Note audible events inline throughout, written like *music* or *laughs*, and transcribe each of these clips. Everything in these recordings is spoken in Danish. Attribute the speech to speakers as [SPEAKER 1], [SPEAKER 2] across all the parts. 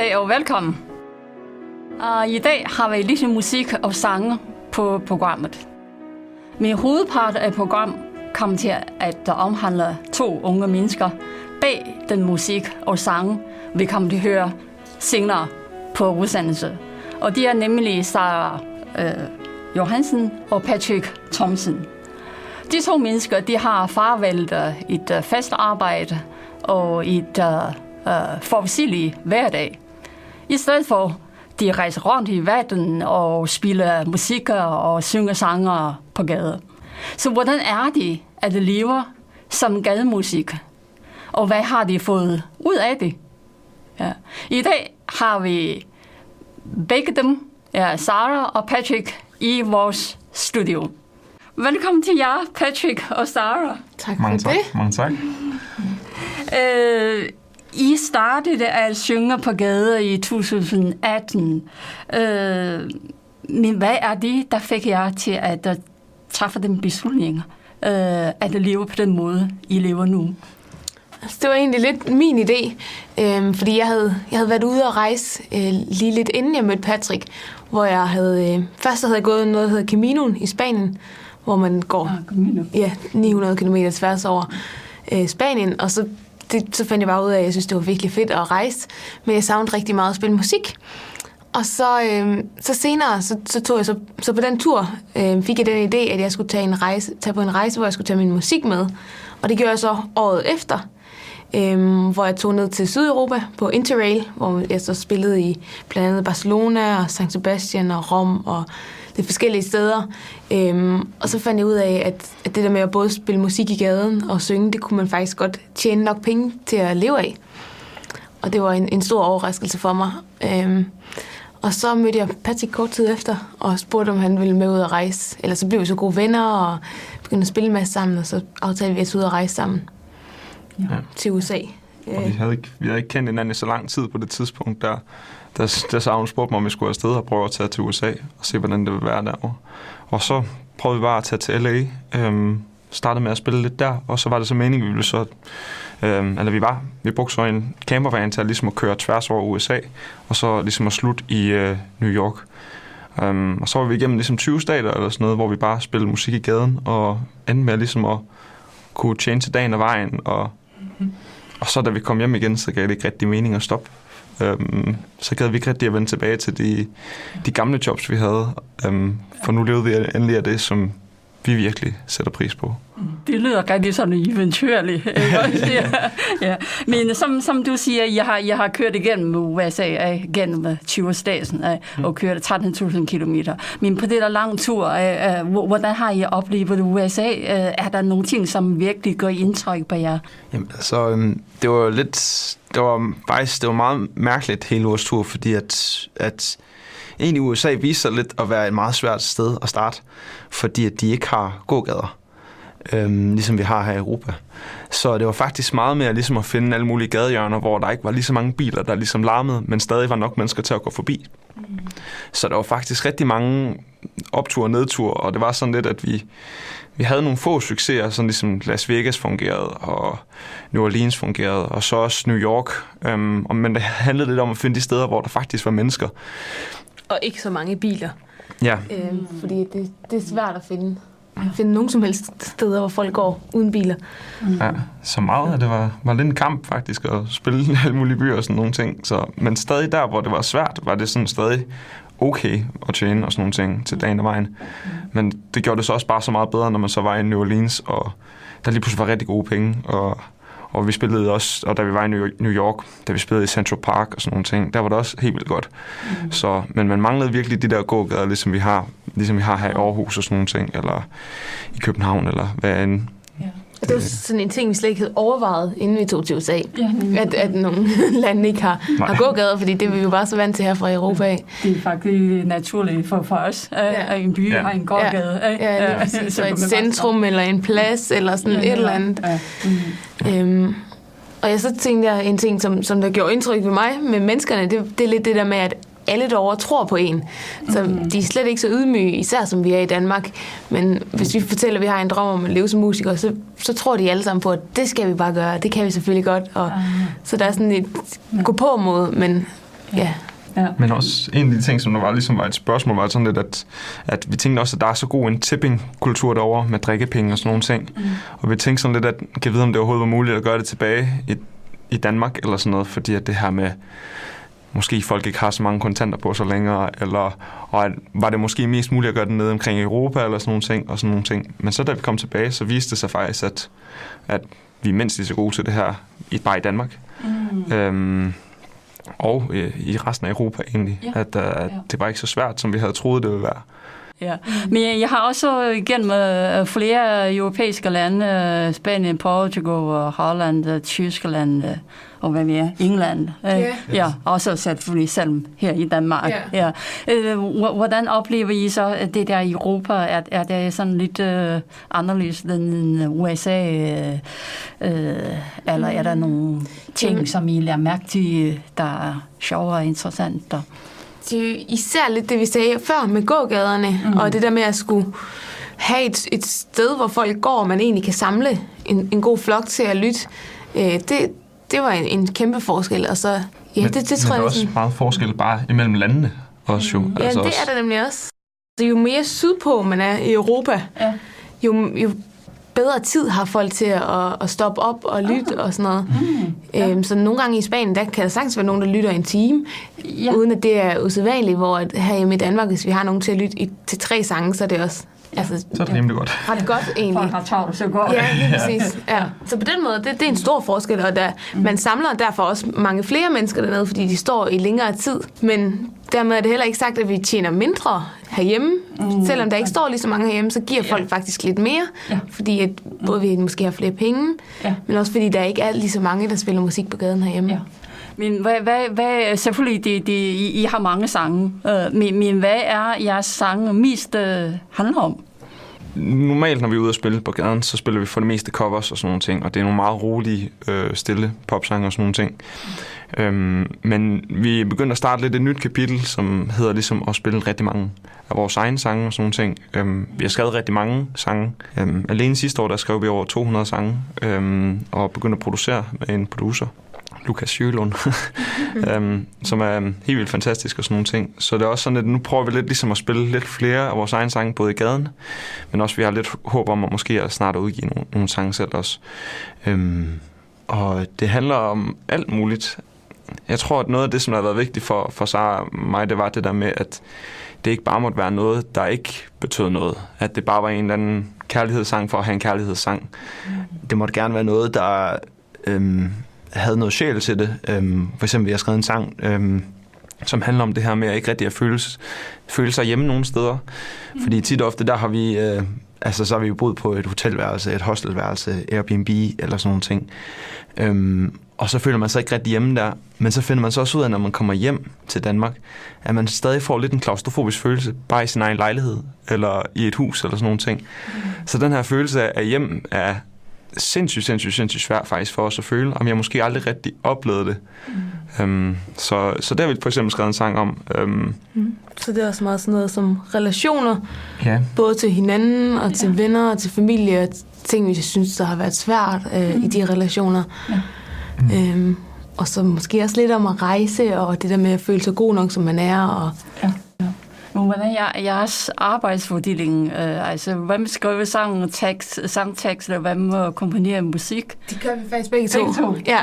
[SPEAKER 1] Goddag og velkommen. Uh, I dag har vi lidt musik og sange på programmet. Min hovedpart af program kommer til at omhandle to unge mennesker bag den musik og sange, vi kommer til at høre senere på udsendelse. Og de er nemlig Sarah øh, Johansen og Patrick Thomsen. De to mennesker de har farvældt øh, et uh, fast arbejde og et uh, uh, forudsigeligt hverdag. I stedet for, de rejser rundt i verden og spiller musik og synger sanger på gaden. Så hvordan er det, at det lever som gademusik? Og hvad har de fået ud af det? Ja. I dag har vi begge dem, ja, Sara og Patrick, i vores studio. Velkommen til jer, Patrick og Sara.
[SPEAKER 2] Tak for
[SPEAKER 3] Mange tak.
[SPEAKER 2] det.
[SPEAKER 3] Mange tak.
[SPEAKER 1] Øh, I startede at synge på gader i 2018. Øh, men hvad er det, der fik jer til at træffe den beslutning, øh, at leve på den måde, I lever nu?
[SPEAKER 2] Altså, det var egentlig lidt min idé, øh, fordi jeg havde, jeg havde været ude og rejse øh, lige lidt inden jeg mødte Patrick, hvor jeg havde, øh, først havde jeg gået noget, der hedder Caminoen i Spanien, hvor man går
[SPEAKER 1] Ah, Camino.
[SPEAKER 2] ja, 900 km tværs over øh, Spanien, og så, det, så fandt jeg bare ud af, at jeg synes, det var virkelig fedt at rejse, men jeg savnede rigtig meget at spille musik. Og så, øh, så senere, så, så tog jeg så, så på den tur, øh, fik jeg den idé, at jeg skulle tage, en rejse, tage på en rejse, hvor jeg skulle tage min musik med. Og det gjorde jeg så året efter, øh, hvor jeg tog ned til Sydeuropa på Interrail, hvor jeg så spillede i blandt andet Barcelona og San Sebastian og Rom og det forskellige steder. Øhm, og så fandt jeg ud af, at, at det der med at både spille musik i gaden og synge, det kunne man faktisk godt tjene nok penge til at leve af. Og det var en, en stor overraskelse for mig. Øhm, og så mødte jeg Patrick kort tid efter, og spurgte, om han ville med ud at rejse. Eller så blev vi så gode venner, og begyndte at spille en masse sammen, og så aftalte vi at ud og rejse sammen
[SPEAKER 1] Ja.
[SPEAKER 2] til USA.
[SPEAKER 3] Og vi havde, ikke, vi havde ikke kendt hinanden i så lang tid på det tidspunkt, der, der, der så hun spurgte mig, om vi skulle afsted og prøve at tage til USA og se, hvordan det ville være derovre. Og så prøvede vi bare at tage til LA, øhm, startede med at spille lidt der, og så var det så meningen, vi ville så, øhm, eller vi var, vi brugte så en campervan til at, ligesom at køre tværs over USA, og så ligesom at slutte i øh, New York. Um, og så var vi igennem ligesom 20 stater eller sådan noget, hvor vi bare spillede musik i gaden, og endte med ligesom at kunne tjene til dagen og vejen, og og så da vi kom hjem igen, så gav det ikke rigtig mening at stoppe. Øhm, så gad vi ikke rigtig at vende tilbage til de, de gamle jobs, vi havde. Øhm, for nu levede vi endelig af det, som vi virkelig sætter pris på.
[SPEAKER 1] Det lyder rigtig sådan eventyrligt. ja, ja. Men som, som du siger, jeg har, jeg har kørt igennem USA, øh, gennem 20 staten og kørt 13.000 kilometer. Men på det der lange tur, øh, øh, hvor- hvordan har I oplevet USA? Øh, Er der nogle ting, som virkelig gør indtryk på jer?
[SPEAKER 4] Jamen, altså, øhm, det var lidt, det var faktisk, det var meget mærkeligt hele vores tur, fordi at, at egentlig USA viser sig lidt at være et meget svært sted at starte, fordi at de ikke har gågader, øhm, ligesom vi har her i Europa. Så det var faktisk meget mere ligesom at finde alle mulige gadehjørner, hvor der ikke var lige så mange biler, der ligesom larmede, men stadig var nok mennesker til at gå forbi. Så der var faktisk rigtig mange opture og nedture, og det var sådan lidt, at vi, vi havde nogle få succeser, sådan ligesom Las Vegas fungerede, og New Orleans fungerede, og så også New York. Øhm, men det handlede lidt om at finde de steder, hvor der faktisk var mennesker.
[SPEAKER 2] Og ikke så mange biler.
[SPEAKER 4] Ja,
[SPEAKER 2] Øh, fordi det, det er svært at finde, finde nogen som helst steder, hvor folk går uden biler.
[SPEAKER 3] Ja, så meget af det var, var lidt en kamp faktisk at spille i *laughs* alle mulige byer og sådan nogle ting. Så, men stadig der, hvor det var svært, var det sådan stadig okay at tjene og sådan nogle ting til dagen og vejen. Men det gjorde det så også bare så meget bedre, når man så var i New Orleans, og der lige pludselig var rigtig gode penge. Og, og vi spillede også, og da vi var i New York, da vi spillede i Central Park og sådan nogle ting, der var det også helt vildt godt. Mm. Så, men man manglede virkelig de der gågader, ligesom vi har, ligesom vi har her i Aarhus og sådan nogle ting, eller i København, eller hvad end.
[SPEAKER 2] Og det var sådan en ting, vi slet ikke havde overvejet, inden vi tog til USA.
[SPEAKER 1] Ja,
[SPEAKER 2] At, at nogle *laughs* lande ikke har, har gågader, fordi det er vi jo bare så vant til her fra Europa af.
[SPEAKER 1] Det er faktisk naturligt for, for os, øh,
[SPEAKER 2] Ja.
[SPEAKER 1] at en by
[SPEAKER 3] Ja.
[SPEAKER 1] har en gågade.
[SPEAKER 2] Ja, lige
[SPEAKER 1] øh,
[SPEAKER 2] præcis. *laughs* Så
[SPEAKER 1] kan
[SPEAKER 2] et centrum eller en plads eller sådan
[SPEAKER 1] stoppe.
[SPEAKER 2] et eller andet.
[SPEAKER 1] Ja. Mm.
[SPEAKER 2] Øhm, og jeg så tænkte jeg en ting, som, som der gjorde indtryk ved mig med menneskerne, det, det er lidt det der med, at alle derovre tror på en. Så de er slet ikke så ydmyge, især som vi er i Danmark. Men hvis vi fortæller, at vi har en drøm om at leve som musikere, så, så tror de alle sammen på, at det skal vi bare gøre. Det kan vi selvfølgelig godt. Og, så der er sådan et gå på mod, men, ja.
[SPEAKER 1] Ja.
[SPEAKER 3] Men også en af de ting, som der var, ligesom var et spørgsmål, var sådan lidt, at, at vi tænkte også, at der er så god en tipping-kultur derovre med drikkepenge og sådan nogle ting. Mm. Og vi tænkte sådan lidt, at kan vide, om det overhovedet var muligt at gøre det tilbage i, i Danmark eller sådan noget, fordi at det her med, måske folk ikke har så mange kontanter på så længere, eller og at, var det måske mest muligt at gøre det nede omkring Europa eller sådan nogle ting, og sådan nogle ting. Men så da vi kom tilbage, så viste det sig faktisk, at, at vi er mindst lige så gode til det her, i, bare i Danmark. Mm. Øhm, og øh, i resten af Europa egentlig,
[SPEAKER 1] Ja.
[SPEAKER 3] at, øh, at
[SPEAKER 1] Ja.
[SPEAKER 3] det var ikke så svært, som vi havde troet, det ville være.
[SPEAKER 1] Ja. Men jeg, har også igennem øh, flere europæiske lande, øh, Spanien, Portugal, og Holland, øh, Tyskland, øh, og hvad vi er, England. Øh,
[SPEAKER 2] Ja.
[SPEAKER 1] også selvfølgelig selv her i Danmark.
[SPEAKER 2] Ja.
[SPEAKER 1] Ja. Øh, hvor- hvordan oplever I så det der i Europa? Er, er det sådan lidt øh, anderledes end USA? Øh, øh, eller er der nogle ting,
[SPEAKER 2] Jamen-
[SPEAKER 1] som I lærer mærke til, der er sjovere og interessant? Og,
[SPEAKER 2] Det er især lidt det, vi sagde før med gågaderne, mm. og det der med at skulle have et, et sted, hvor folk går, og man egentlig kan samle en, en god flok til at lytte. Øh, det, det var en, en kæmpe forskel, og så, ja, det, det tror
[SPEAKER 3] men der
[SPEAKER 2] jeg
[SPEAKER 3] er
[SPEAKER 2] er
[SPEAKER 3] også
[SPEAKER 2] sådan,
[SPEAKER 3] meget forskel bare imellem landene også jo.
[SPEAKER 2] Ja, det
[SPEAKER 3] også.
[SPEAKER 2] er der nemlig også. Så jo mere sydpå man er i Europa,
[SPEAKER 1] Ja.
[SPEAKER 2] jo, jo bedre tid har folk til at, at stoppe op og lytte og sådan noget. Mm, ja. øhm, så nogle gange i Spanien, der kan der sagtens være nogen, der lytter en time,
[SPEAKER 1] Ja.
[SPEAKER 2] uden at det er usædvanligt, hvor at herhjemme i Danmark, hvis vi har nogen til at lytte i, til tre sange, så er det også altså,
[SPEAKER 3] Så er det rimelig godt.
[SPEAKER 2] ret godt egentlig.
[SPEAKER 1] Folk har travlt, så går
[SPEAKER 2] Ja, lige præcis. Ja. Så på den måde, det, det er en stor forskel, og der, man samler derfor også mange flere mennesker dernede, fordi de står i længere tid. Men dermed er det heller ikke sagt, at vi tjener mindre herhjemme. Mm. Selvom der ikke står lige så mange herhjemme, så giver folk faktisk lidt mere,
[SPEAKER 1] Ja.
[SPEAKER 2] fordi at både vi måske har flere penge,
[SPEAKER 1] Ja.
[SPEAKER 2] men også fordi der ikke er lige så mange, der spiller musik på gaden herhjemme.
[SPEAKER 1] Ja. Men hvad, hvad, hvad, selvfølgelig, det, det, I, I har mange sange, øh, men, men hvad er jeres sange mest øh, handler om?
[SPEAKER 3] Normalt, når vi er ude og spille på gaden, så spiller vi for det meste covers og sådan nogle ting, og det er nogle meget rolige, øh, stille popsange og sådan nogle ting. Øhm, men vi er begyndt at starte lidt et nyt kapitel, som hedder ligesom at spille rigtig mange af vores egne sange og sådan nogle ting. Øhm, vi har skrevet rigtig mange sange. Øhm, alene sidste år, der skrev vi over 200 sange, øhm, og begyndte at producere med en producer, Lukas Sjølund, *laughs* øhm, som er helt vildt fantastisk og sådan nogle ting. Så det er også sådan, at nu prøver vi lidt ligesom at spille lidt flere af vores egne sange, både i gaden, men også vi har lidt håb om at måske at snart udgive nogle, nogle sange selv også. Øhm, og det handler om alt muligt. Jeg tror, at noget af det, som har været vigtigt for, for Sara og mig, det var det der med, at det ikke bare måtte være noget, der ikke betød noget. At det bare var en eller anden kærlighedssang for at have en kærlighedssang. Det måtte gerne være noget, der øhm, havde noget sjæl til det. Øhm, for eksempel, jeg har skrevet en sang, øhm, som handler om det her med at ikke rigtig at føle, føle sig hjemme nogen steder. Fordi tit og ofte, der har vi... Øh, altså, så har vi jo boet på et hotelværelse, et hostelværelse, Airbnb eller sådan nogle ting. Øhm, og så føler man sig ikke rigtig hjemme der. Men så finder man så også ud af, når man kommer hjem til Danmark, at man stadig får lidt en klaustrofobisk følelse, bare i sin egen lejlighed, eller i et hus, eller sådan nogle ting. Mm. Så den her følelse af hjem er sindssygt, sindssygt, sindssygt svært faktisk for os at føle, om jeg måske aldrig rigtig oplevede det. Mm. Øhm, så, så der har vi for eksempel skrevet en sang om. Øhm,
[SPEAKER 2] Så det er også meget sådan noget som relationer,
[SPEAKER 3] ja.
[SPEAKER 2] både til hinanden og til venner og til familie, og ting, vi synes, der har været svært øh, mm. i de relationer.
[SPEAKER 1] Ja.
[SPEAKER 2] Øhm, og så måske også lidt om at rejse, og det der med at føle sig god nok, som man er. Og,
[SPEAKER 1] Ja. Hvordan er jeres arbejdsfordeling? Øh, altså, hvem skriver sang, tekst, sangtekst, og hvem øh, komponerer musik?
[SPEAKER 2] det gør vi faktisk begge to.
[SPEAKER 1] Begge to?
[SPEAKER 2] Ja,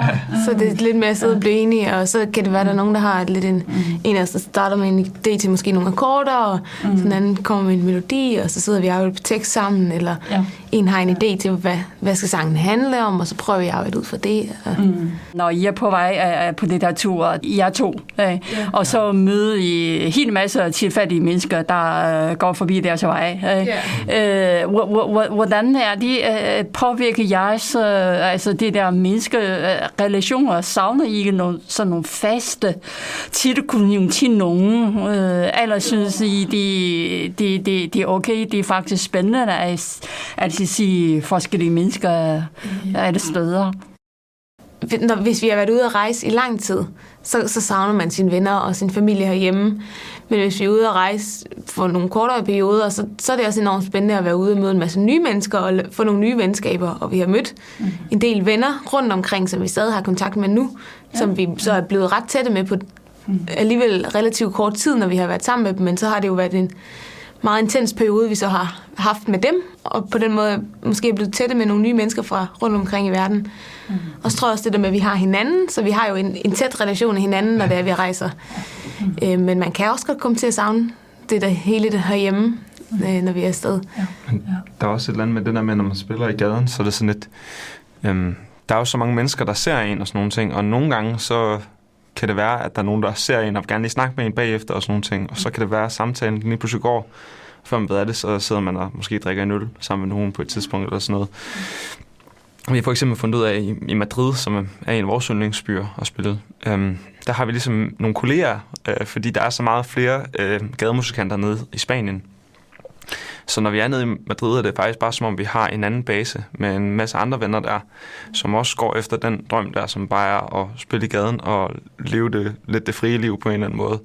[SPEAKER 2] så det er lidt med at sidde og blive enige, og så kan det være, at der er nogen, der har lidt en, mm. en af os, der starter med en idé til måske nogle akkorder, og mm. sådan en anden kommer med en melodi, og så sidder vi og arbejder på tekst sammen, eller
[SPEAKER 1] Ja.
[SPEAKER 2] en har en idé til, hvad, hvad skal sangen handle om, og så prøver vi at arbejde ud fra det. Og,
[SPEAKER 1] Mm. Når I er på vej øh, på det der tur, I er to, øh, og så møder I en hel masse tilfældige mennesker, der øh, går forbi deres vej. Øh, øh, hvor- hvor- hvor- hvordan er de øh, påvirker jeres, øh, altså det der menneskerelationer? Savner I ikke nogle, sådan nogle faste tilknytning til nogen? Øh, eller synes I, det de, de, de er okay, det er faktisk spændende at, at se forskellige mennesker alle steder?
[SPEAKER 2] når, hvis vi har været ude at rejse i lang tid, så, så savner man sine venner og sin familie herhjemme. Men hvis vi er ude at rejse for nogle kortere perioder, så, så er det også enormt spændende at være ude og møde en masse nye mennesker og få nogle nye venskaber. Og vi har mødt mm. en del venner rundt omkring, som vi stadig har kontakt med nu, ja. som vi så er blevet ret tætte med på alligevel relativt kort tid, når vi har været sammen med dem, men så har det jo været en meget intens periode, vi så har haft med dem, og på den måde måske er blevet tætte med nogle nye mennesker fra rundt omkring i verden. Mm. Og så tror jeg også det der med, at vi har hinanden, så vi har jo en, en tæt relation af hinanden, når det er, vi rejser. Mm. Øh, men man kan også godt komme til at savne det der hele det herhjemme, mm. øh, når vi er afsted. Ja.
[SPEAKER 3] Men der er også et eller andet med det der med, når man spiller i gaden, så er det sådan lidt... Øhm, der er jo så mange mennesker, der ser en og sådan nogle ting, og nogle gange så kan det være, at der er nogen, der ser en og vil gerne lige snakke med en bagefter og sådan nogle ting, og så kan det være, at samtalen lige pludselig går, før man ved af det, så sidder man og måske drikker en øl sammen med nogen på et tidspunkt eller sådan noget. Vi har for eksempel fundet ud af i, i Madrid, som er en af vores yndlingsbyer at spille, øhm, der har vi ligesom nogle kolleger, øh, fordi der er så meget flere øh, gademusikanter nede i Spanien. Så når vi er nede i Madrid, er det faktisk bare som om, vi har en anden base med en masse andre venner der, som også går efter den drøm der, som bare er at spille i gaden og leve det, lidt det frie liv på en eller anden måde.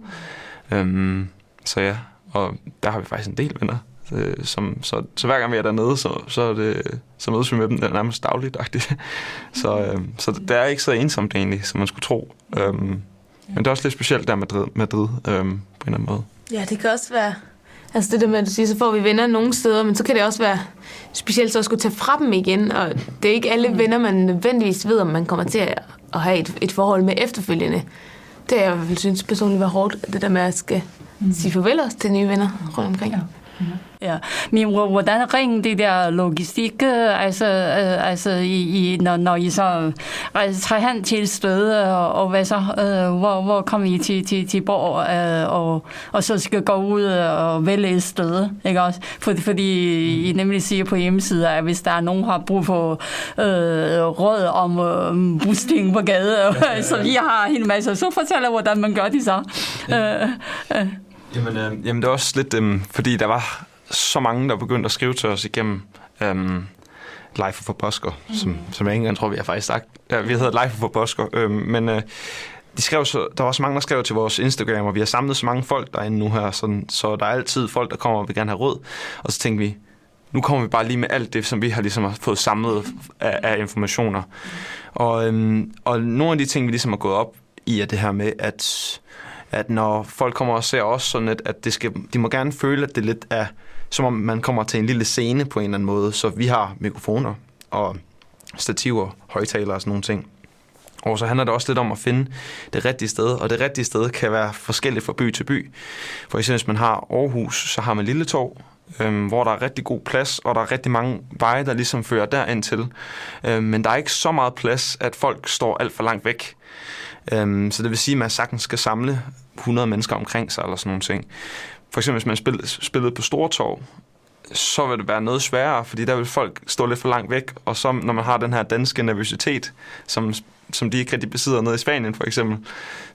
[SPEAKER 3] Øhm, så ja, og der har vi faktisk en del venner. Øh, som, så, så hver gang vi er dernede, så, så, er det, så mødes vi med dem der nærmest dagligt. *laughs* så, øh, så det er ikke så ensomt egentlig, som man skulle tro. Øhm, men det er også lidt specielt der med Madrid, Madrid øhm, på en eller anden måde.
[SPEAKER 2] Ja, det kan også være... Altså det der med, at du siger, så får vi venner nogle steder, men så kan det også være specielt så at skulle tage fra dem igen, og det er ikke alle venner, man nødvendigvis ved, om man kommer til at have et, et forhold med efterfølgende. Det er jeg i hvert fald synes personligt var hårdt, det der med at skal sige farvel også til nye venner rundt omkring. Ja.
[SPEAKER 1] Ja, men hvordan ringer det der logistik, altså, øh, altså i, i, når, når I så tager hen til et sted, og, og hvad så, øh, hvor, hvor kommer I til, til, til Borg, øh, og, og så skal gå ud og vælge et sted, ikke også? For, fordi I nemlig siger på hjemmesiden, at hvis der er nogen, der har brug for øh, råd om øh, boosting på gade, ja, *laughs* så vi har en masse, så fortæller hvordan man gør det så. Ja. Øh,
[SPEAKER 3] øh. Jamen, øh, jamen, det er også lidt, øh, fordi der var så mange, der begyndte at skrive til os igennem øhm, Life for Bosker, mm. som, som jeg ikke engang tror, vi har faktisk sagt. Ja, vi hedder Life for Bosker, øhm, men øh, de skrev så, der var så mange, der skrev til vores Instagram, og vi har samlet så mange folk derinde nu her, sådan, så der er altid folk, der kommer og vil gerne have råd. Og så tænkte vi, nu kommer vi bare lige med alt det, som vi har ligesom fået samlet af, af informationer. Og, øhm, og nogle af de ting, vi ligesom har gået op i, er det her med, at, at når folk kommer og ser os sådan, at, at det skal, de må gerne føle, at det lidt er som om man kommer til en lille scene på en eller anden måde. Så vi har mikrofoner og stativer, højtalere og sådan nogle ting. Og så handler det også lidt om at finde det rigtige sted, og det rigtige sted kan være forskelligt fra by til by. For eksempel hvis man har Aarhus, så har man Lille Torv, øhm, hvor der er rigtig god plads, og der er rigtig mange veje, der ligesom fører derind til. Øhm, men der er ikke så meget plads, at folk står alt for langt væk. Øhm, så det vil sige, at man sagtens skal samle 100 mennesker omkring sig, eller sådan nogle ting for eksempel hvis man spillede, spillede på Stortorv, så vil det være noget sværere, fordi der vil folk stå lidt for langt væk, og så når man har den her danske nervøsitet, som, som de ikke rigtig besidder nede i Spanien for eksempel,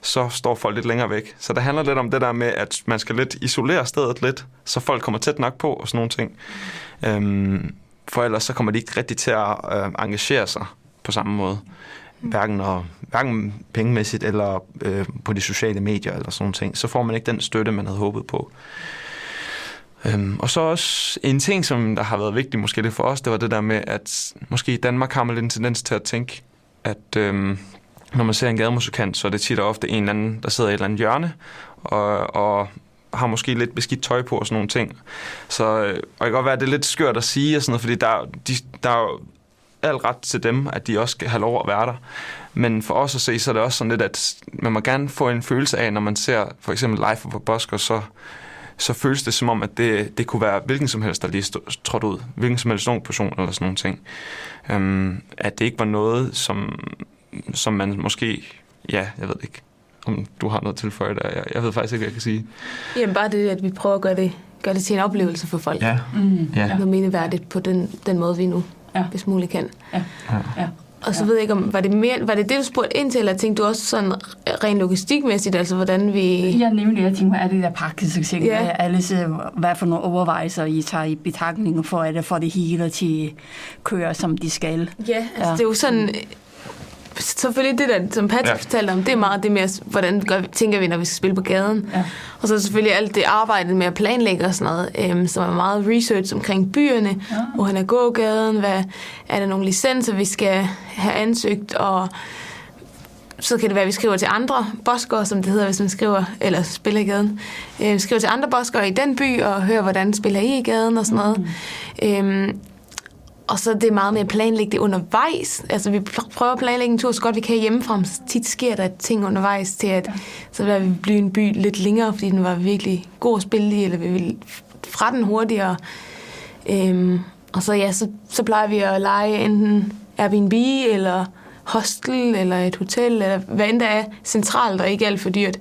[SPEAKER 3] så står folk lidt længere væk. Så det handler lidt om det der med, at man skal lidt isolere stedet lidt, så folk kommer tæt nok på og sådan nogle ting. Øhm, for ellers så kommer de ikke rigtig til at øh, engagere sig på samme måde hverken, og, hverken pengemæssigt eller øh, på de sociale medier eller sådan ting, så får man ikke den støtte, man havde håbet på. Øhm, og så også en ting, som der har været vigtig måske lidt for os, det var det der med, at måske i Danmark har man lidt en tendens til at tænke, at øhm, når man ser en gademusikant, så er det tit og ofte en eller anden, der sidder i et eller andet hjørne, og, og har måske lidt beskidt tøj på og sådan nogle ting. Så, øh, og det kan godt være, at det er lidt skørt at sige, og sådan noget, fordi der, de, der er al ret til dem, at de også skal have lov at være der. Men for os at se, så er det også sådan lidt, at man må gerne få en følelse af, når man ser for eksempel live på Bosker, så, så føles det som om, at det, det kunne være hvilken som helst, der lige trådte ud. Hvilken som helst ung person eller sådan nogle ting. Um, at det ikke var noget, som, som man måske, ja, jeg ved ikke, om du har noget tilføje der. Jeg, jeg ved faktisk ikke, hvad jeg kan sige.
[SPEAKER 2] Jamen bare det, at vi prøver at gøre det, gøre det til en oplevelse for folk.
[SPEAKER 3] Ja. Mm.
[SPEAKER 2] ja. Noget meneværdigt på den, den måde, vi nu ja. hvis muligt kan. Ja. Ja. Og så ja. ved jeg ikke, om, var det, mere, var det det, du spurgte ind til, eller tænkte du også sådan rent logistikmæssigt, altså hvordan vi...
[SPEAKER 1] Ja, nemlig, jeg tænkte, er det der praktiske ting, ja. alle, hvad for nogle overvejelser I tager i betragtning for, at få det hele til at køre, som de skal.
[SPEAKER 2] Ja, altså ja. det er jo sådan, selvfølgelig det der, som Patrick ja. fortalte om, det er meget det med, hvordan gør, tænker vi, når vi skal spille på gaden. Ja. Og så selvfølgelig alt det arbejde med at planlægge og sådan noget, øhm, som er meget research omkring byerne, ja. hvor han er gågaden, hvad er der nogle licenser, vi skal have ansøgt, og så kan det være, at vi skriver til andre boskere, som det hedder, hvis man skriver, eller spiller i gaden. Øh, skriver til andre boskere i den by, og hører, hvordan spiller I i gaden og sådan noget. Mm. Øhm, og så det er meget med at planlægge det undervejs. Altså vi prøver at planlægge en tur så godt vi kan hjemmefra. Så tit sker der ting undervejs til, at så vil vi blive en by lidt længere, fordi den var virkelig god at spille i, eller vi vil fra den hurtigere. Øhm, og så ja, så, så plejer vi at lege enten Airbnb, eller hostel, eller et hotel, eller hvad end der er centralt og ikke alt for dyrt.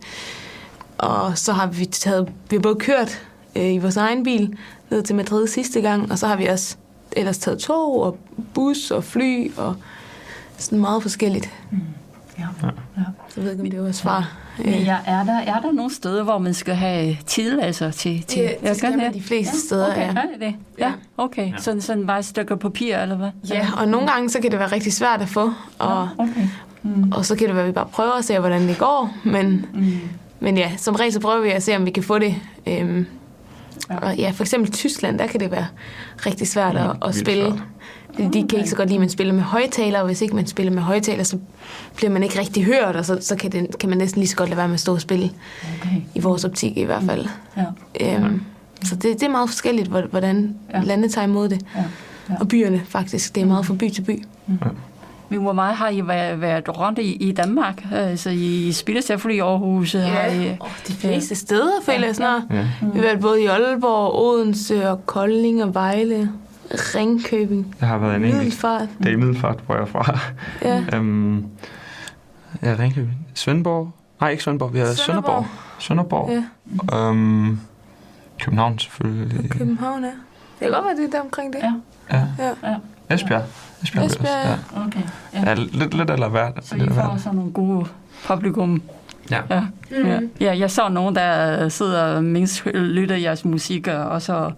[SPEAKER 2] Og så har vi taget, vi har både kørt øh, i vores egen bil ned til Madrid sidste gang, og så har vi også ellers taget tog og bus og fly og sådan meget forskelligt. Mm. Ja. ja. Så jeg ved ikke, om det var svar.
[SPEAKER 1] Men ja, er, der, er der nogle steder, hvor man skal have tilladelse til? til
[SPEAKER 2] ja, det skal man de fleste ja, steder,
[SPEAKER 1] okay, ja. det? Ja, okay. Ja. Sådan, sådan bare et stykke papir, eller hvad?
[SPEAKER 2] Ja, og nogle gange så kan det være rigtig svært at få. Og, ja, okay. mm. og så kan det være, at vi bare prøver at se, hvordan det går. Men, mm. men ja, som regel så prøver vi at se, om vi kan få det. Øhm, Ja. Og ja, for eksempel Tyskland, der kan det være rigtig svært ja, at, at spille. Svært. De kan ikke så godt lide, at man spiller med højtaler, og hvis ikke man spiller med højtaler, så bliver man ikke rigtig hørt, og så, så kan, det, kan man næsten lige så godt lade være med at stå og spille. Okay. I vores optik i hvert fald. Ja. Øhm, så det, det er meget forskelligt, hvordan ja. landet tager imod det. Ja. Ja. Og byerne faktisk, det er meget fra by til by. Ja.
[SPEAKER 1] Men hvor meget har I været, været rundt i, i Danmark? Altså I spiller selvfølgelig i Aarhus?
[SPEAKER 2] Ja,
[SPEAKER 1] har
[SPEAKER 2] I, oh, de fleste ja. steder, føler jeg snart. Ja. Vi har været både i Aalborg, Odense og Kolding og Vejle. Ringkøbing.
[SPEAKER 3] Jeg har været en
[SPEAKER 2] Middelfart.
[SPEAKER 3] Det er i Middelfart, hvor jeg er fra. Ja. øhm, ja, Ringkøbing. Svendborg. Nej, ikke Svendborg. Vi har Sønderborg. Sønderborg. Ja. Øhm, København selvfølgelig.
[SPEAKER 2] Og København, ja. Det kan godt være, det er der omkring det.
[SPEAKER 3] Ja. Ja. ja. Esbjerg.
[SPEAKER 2] Esbjerg, Esbjerg
[SPEAKER 3] ja. Okay. Ja. ja. lidt, lidt eller hvert.
[SPEAKER 1] Så I får sådan nogle gode publikum Ja. Ja. Mm. ja. ja, jeg så nogen, der sidder og mindst lytter jeres musik, og så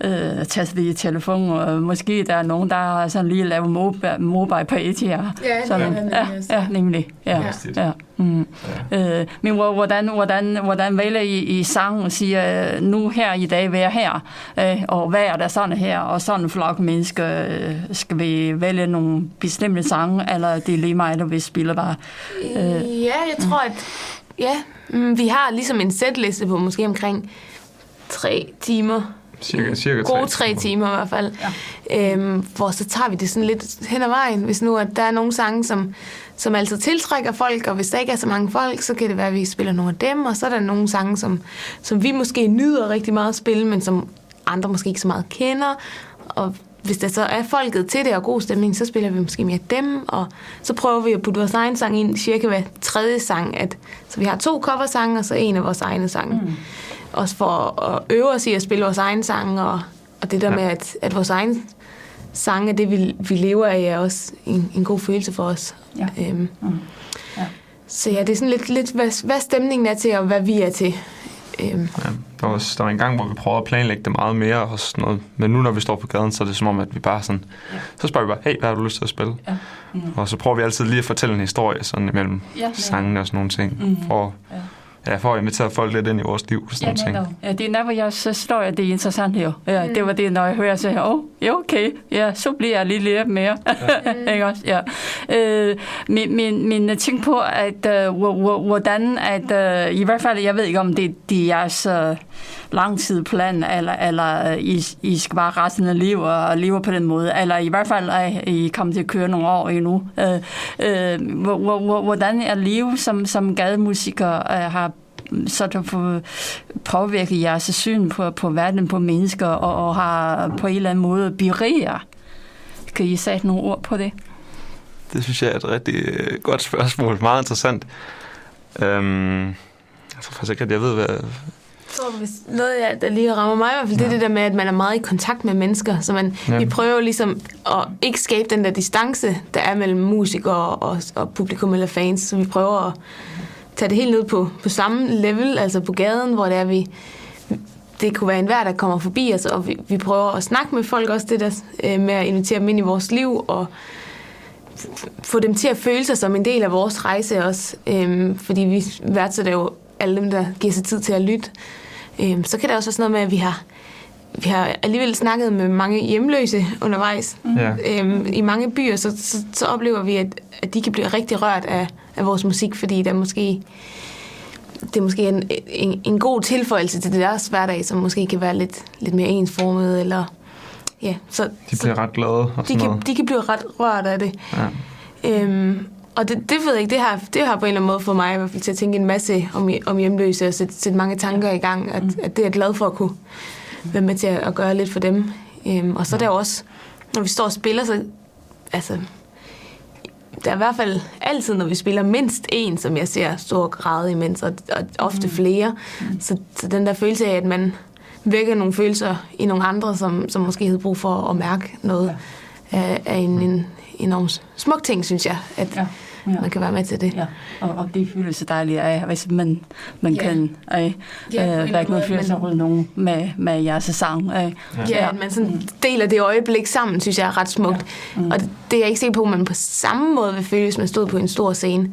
[SPEAKER 1] øh, tager det i telefonen, og måske der er nogen, der har sådan lige lavet mobile, mobile på et her.
[SPEAKER 2] Ja, sådan,
[SPEAKER 1] ja, ja, nemlig. Ja, ja. ja. Mm. Ja. Øh, men hvordan, hvordan, hvordan vælger I, I sang og siger, nu her i dag vil jeg her, øh, og hvad er der sådan her, og sådan en flok mennesker, øh, skal vi vælge nogle bestemte sange, eller det er lige mig, der vil spille bare?
[SPEAKER 2] Øh. Ja, jeg tror, at ja, mm, vi har ligesom en sætliste på måske omkring tre timer,
[SPEAKER 3] Cirka, cirka
[SPEAKER 2] Gode tre timer. timer i hvert fald. Ja. Øhm, hvor så tager vi det sådan lidt hen ad vejen. Hvis nu at der er nogle sange, som, som altid tiltrækker folk, og hvis der ikke er så mange folk, så kan det være, at vi spiller nogle af dem. Og så er der nogle sange, som, som vi måske nyder rigtig meget at spille, men som andre måske ikke så meget kender. Og hvis der så er folket til det og god stemning, så spiller vi måske mere dem, og så prøver vi at putte vores egen sang ind cirka hver tredje sang. At, så vi har to coversange, og så en af vores egne sange. Mm også for at øve os i at spille vores egen sang, og, og det der ja. med, at, at vores egen sange, det vi, vi lever af, er også en, en god følelse for os. Ja. Øhm, mm. ja. Så ja, det er sådan lidt, lidt hvad, hvad stemningen er til, og hvad vi er til.
[SPEAKER 3] Øhm. Ja, der, var, der var en gang, hvor vi prøvede at planlægge det meget mere og sådan noget. Men nu, når vi står på gaden, så er det som om, at vi bare sådan... Ja. Så spørger vi bare, hey, hvad har du lyst til at spille? Ja. Mm. Og så prøver vi altid lige at fortælle en historie sådan imellem ja, sangene og sådan nogle ting. Mm. For ja ja, for at invitere folk lidt ind i vores liv. Sådan ja, ting.
[SPEAKER 1] ja, det er når jeg så står, at det er interessant her. Ja, mm. Det var det, når jeg hører, så jeg, oh, ja, okay, ja, så bliver jeg lige lidt mere. Ja. *laughs* ikke også? Ja. Øh, men, men, men jeg tænker på, at uh, hvordan, at uh, i hvert fald, jeg ved ikke, om det, det er jeres uh, langtidsplan, eller, eller øh, I, I skal bare resten af livet og leve på den måde, eller i hvert fald, at I kommer til at køre nogle år endnu. Uh, uh, hvordan er livet som, som gademusiker har så der får påvirket jeres syn på, på verden, på mennesker, og, og har på en eller anden måde beriger. Kan I sætte nogle ord på det?
[SPEAKER 3] Det synes jeg er et rigtig godt spørgsmål. Meget interessant. Øhm, jeg tror faktisk ikke, at jeg ved, hvad...
[SPEAKER 2] Jeg tror, hvis noget, der lige rammer mig i hvert fald, ja. det er det der med, at man er meget i kontakt med mennesker. Så man, ja. vi prøver ligesom at ikke skabe den der distance, der er mellem musikere og, og publikum eller fans. Så vi prøver at tage det helt ned på, på samme level, altså på gaden, hvor det er, vi, det kunne være en hver, der kommer forbi os, og vi, vi prøver at snakke med folk også, det der øh, med at invitere dem ind i vores liv, og få dem til at føle sig som en del af vores rejse også, øh, fordi vi værdsætter jo alle dem, der giver sig tid til at lytte. Øh, så kan det også være sådan noget med, at vi har vi har alligevel snakket med mange hjemløse undervejs.
[SPEAKER 3] Ja.
[SPEAKER 2] Øhm, I mange byer, så, så, så oplever vi, at, at de kan blive rigtig rørt af, af vores musik, fordi der måske, det er måske en, en, en god tilføjelse til deres hverdag, som måske kan være lidt, lidt mere ensformet, eller ja, så,
[SPEAKER 3] De bliver ret glade og
[SPEAKER 2] de
[SPEAKER 3] sådan
[SPEAKER 2] kan,
[SPEAKER 3] noget.
[SPEAKER 2] de kan blive ret rørt af det.
[SPEAKER 3] Ja.
[SPEAKER 2] Øhm, og det, det ved jeg ikke, det har, det har på en eller anden måde fået mig i hvert fald til at tænke en masse om, om hjemløse og sætte, sætte mange tanker i gang, at, at det er jeg glad for at kunne være med til at, at gøre lidt for dem. Øhm, og så er der også, når vi står og spiller, så altså, der er i hvert fald altid, når vi spiller mindst en, som jeg ser stor grad imens, og, og ofte flere. Så, så den der følelse af, at man vækker nogle følelser i nogle andre, som, som måske havde brug for at mærke noget, er, er en, en enorm smuk ting, synes jeg, at
[SPEAKER 1] Ja.
[SPEAKER 2] Ja.
[SPEAKER 1] Ja.
[SPEAKER 2] man kan være med til det.
[SPEAKER 1] Ja, og, og det føles så dejligt af, hvis man, man
[SPEAKER 2] Ja.
[SPEAKER 1] kan øh,
[SPEAKER 2] Ja,
[SPEAKER 1] øh, nogle
[SPEAKER 2] anden
[SPEAKER 1] følelser hos nogen med, med jeres sang. Øh.
[SPEAKER 2] Ja, at man sådan deler det øjeblik sammen, synes jeg er ret smukt. Ja. Mm. Og det, er jeg ikke sikker på, at man på samme måde vil føle, hvis man stod på en stor scene.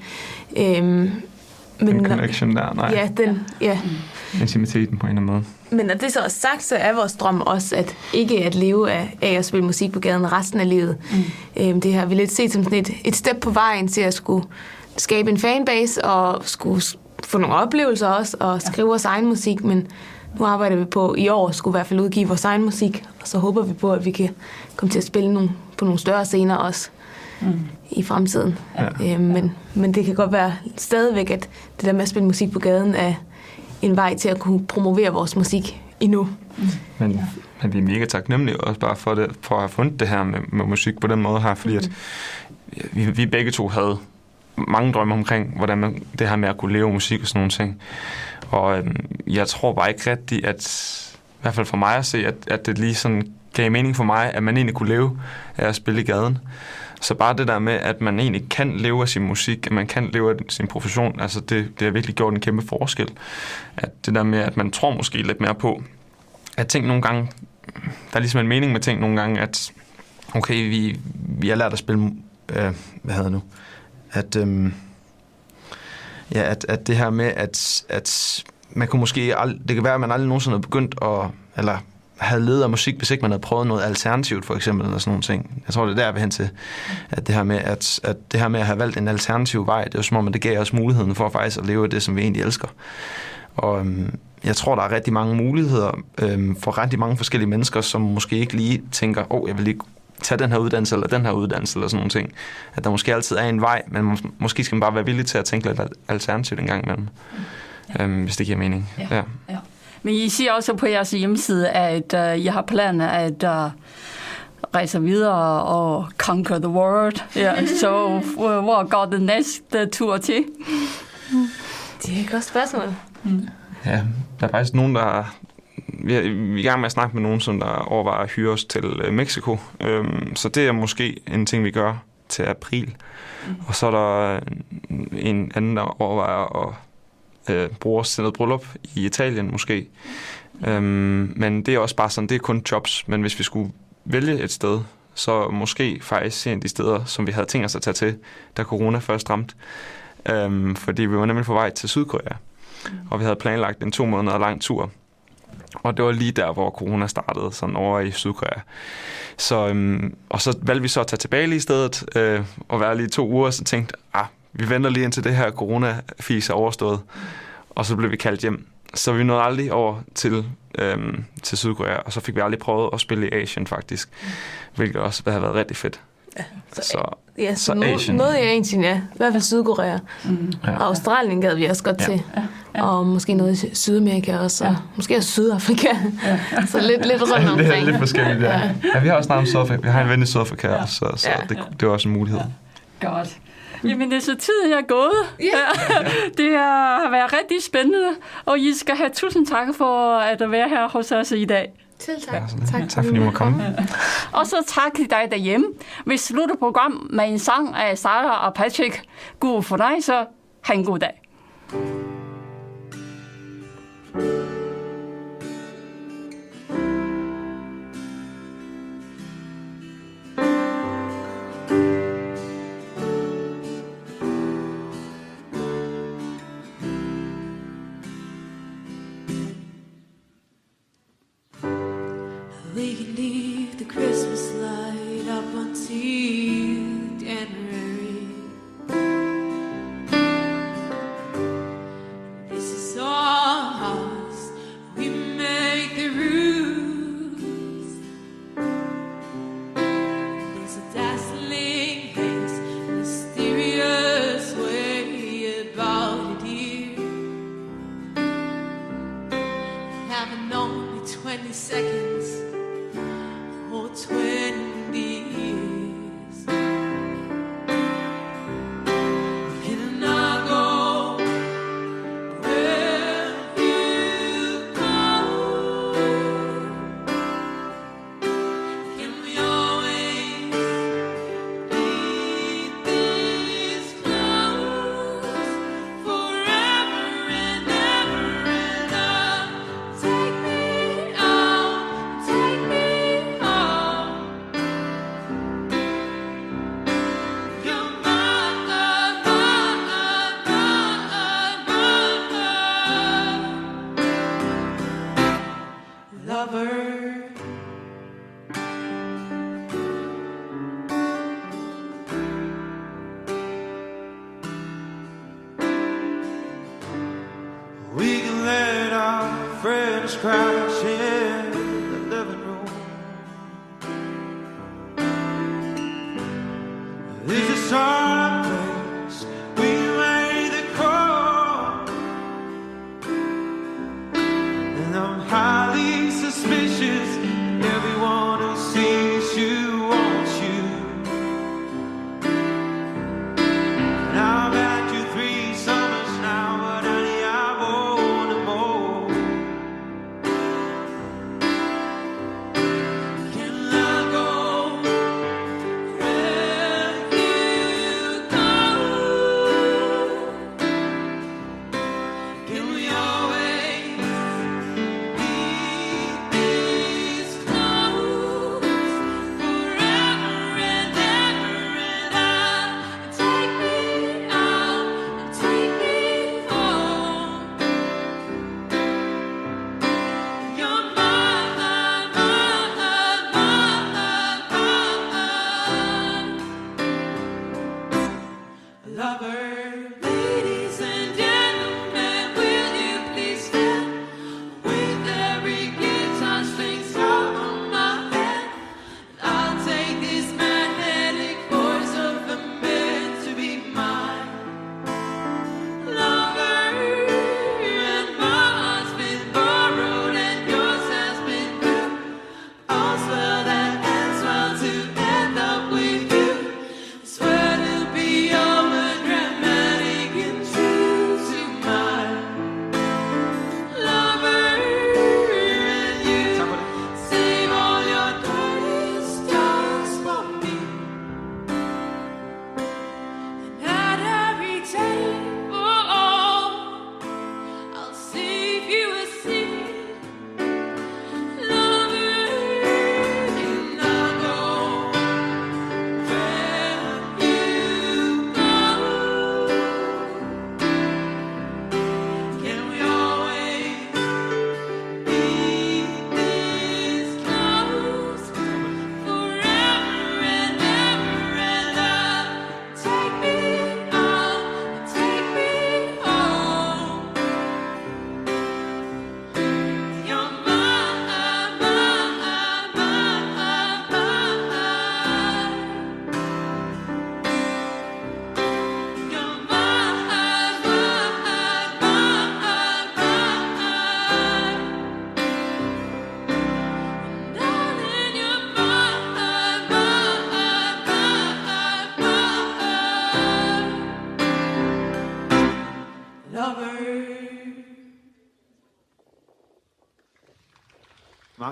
[SPEAKER 2] Øhm,
[SPEAKER 3] Den
[SPEAKER 2] når-
[SPEAKER 3] connection der, nej.
[SPEAKER 2] Ja, den, ja.
[SPEAKER 3] Intimiteten på en eller anden måde.
[SPEAKER 2] Men når det så er sagt, så er vores drøm også at ikke at leve af, af at spille musik på gaden resten af livet. Mm. Øhm, det har vi lidt set som sådan et, et step på vejen til at skulle skabe en fanbase og skulle få nogle oplevelser også og skrive vores egen musik, men nu arbejder vi på i år skulle i hvert fald udgive vores egen musik, og så håber vi på, at vi kan komme til at spille nogle, på nogle større scener også
[SPEAKER 1] Mm.
[SPEAKER 2] i fremtiden.
[SPEAKER 3] Ja.
[SPEAKER 2] Øhm, men, men det kan godt være stadigvæk, at det der med at spille musik på gaden er en vej til at kunne promovere vores musik endnu.
[SPEAKER 3] Men, men vi er mega taknemmelige også bare for, det, for at have fundet det her med, med musik på den måde her, fordi at vi, vi begge to havde mange drømme omkring, hvordan man, det her med at kunne leve musik og sådan nogle ting. Og øhm, jeg tror bare ikke rigtigt, at i hvert fald for mig at se, at, at det lige sådan gav mening for mig, at man egentlig kunne leve af at spille i gaden. Så bare det der med, at man egentlig kan leve af sin musik, at man kan leve af sin profession, altså det, det har virkelig gjort en kæmpe forskel. At det der med, at man tror måske lidt mere på, at ting nogle gange, der er ligesom en mening med ting nogle gange, at okay, vi, vi har lært at spille, øh, hvad hedder det nu, at, øh, ja, at, at det her med, at, at man kunne måske, ald- det kan være, at man aldrig nogensinde har begyndt at, eller havde ledet af musik, hvis ikke man havde prøvet noget alternativt, for eksempel, eller sådan nogle ting. Jeg tror, det er der, jeg vil hen til. At det her med at, at, det her med at have valgt en alternativ vej, det er jo som om, at det gav os muligheden for faktisk at leve af det, som vi egentlig elsker. Og øhm, jeg tror, der er rigtig mange muligheder øhm, for rigtig mange forskellige mennesker, som måske ikke lige tænker, åh, oh, jeg vil lige tage den her uddannelse, eller den her uddannelse, eller sådan nogle ting. At der måske altid er en vej, men mås- måske skal man bare være villig til at tænke lidt al- alternativt en gang imellem. Øhm, hvis det giver mening.
[SPEAKER 1] Ja.
[SPEAKER 3] ja.
[SPEAKER 1] Ja. Men I siger også på jeres hjemmeside, at uh, I har planer at uh, rejse videre og conquer the world. Ja, *laughs* så uh, hvor går den næste tur til?
[SPEAKER 2] Det er et godt spørgsmål.
[SPEAKER 3] Ja, der er faktisk nogen, der... Vi er, vi er i gang med at snakke med nogen, som der overvejer at hyre os til øh, Mexico. Øhm, så det er måske en ting, vi gør til april. Mm. Og så er der øh, en anden, der overvejer at øh, bruges til noget bryllup i Italien måske. Øhm, men det er også bare sådan, det er kun jobs. Men hvis vi skulle vælge et sted, så måske faktisk en af de steder, som vi havde tænkt os at tage til, da corona først ramte. Øhm, fordi vi var nemlig på vej til Sydkorea. Og vi havde planlagt en to måneder lang tur. Og det var lige der, hvor corona startede, sådan over i Sydkorea. Så, øhm, og så valgte vi så at tage tilbage lige i stedet, øh, og være lige to uger, og så tænkte, ah, vi venter lige indtil det her corona-fis er overstået. Og så blev vi kaldt hjem. Så vi nåede aldrig over til, øhm, til Sydkorea, og så fik vi aldrig prøvet at spille i Asien faktisk, hvilket også havde været rigtig fedt.
[SPEAKER 2] Så,
[SPEAKER 3] Så
[SPEAKER 2] ja, så,
[SPEAKER 3] så
[SPEAKER 2] no,
[SPEAKER 3] Asien.
[SPEAKER 2] noget i Asien, ja. I hvert fald Sydkorea.
[SPEAKER 1] Mm.
[SPEAKER 3] Ja.
[SPEAKER 2] Og Australien gad vi også godt
[SPEAKER 3] Ja.
[SPEAKER 2] til.
[SPEAKER 1] ja.
[SPEAKER 2] Og måske noget i Sydamerika også. Og måske også Sydafrika. *laughs* så lidt, lidt rundt
[SPEAKER 3] det er
[SPEAKER 2] omkring.
[SPEAKER 3] lidt forskelligt, ja.
[SPEAKER 2] Ja.
[SPEAKER 3] ja. vi har også snakket om Sydafrika. Vi har en ven i Sydafrika, ja. så, så
[SPEAKER 2] Ja.
[SPEAKER 3] det, det er også en mulighed.
[SPEAKER 1] Godt. Jamen, det er så tiden er gået. Ja. *laughs* det har været rigtig spændende, og I skal have tusind tak for at være her hos os i dag.
[SPEAKER 2] Selv tak.
[SPEAKER 3] Ja, så lidt. tak fordi I måtte komme. *laughs*
[SPEAKER 1] Og så tak til dig derhjemme. Vi slutter program med en sang af Sara og Patrick. God for dig, så ha' en god dag.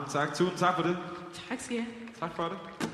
[SPEAKER 5] tak. Tusind tak for det.
[SPEAKER 6] Tak skal jeg.
[SPEAKER 5] Tak for det.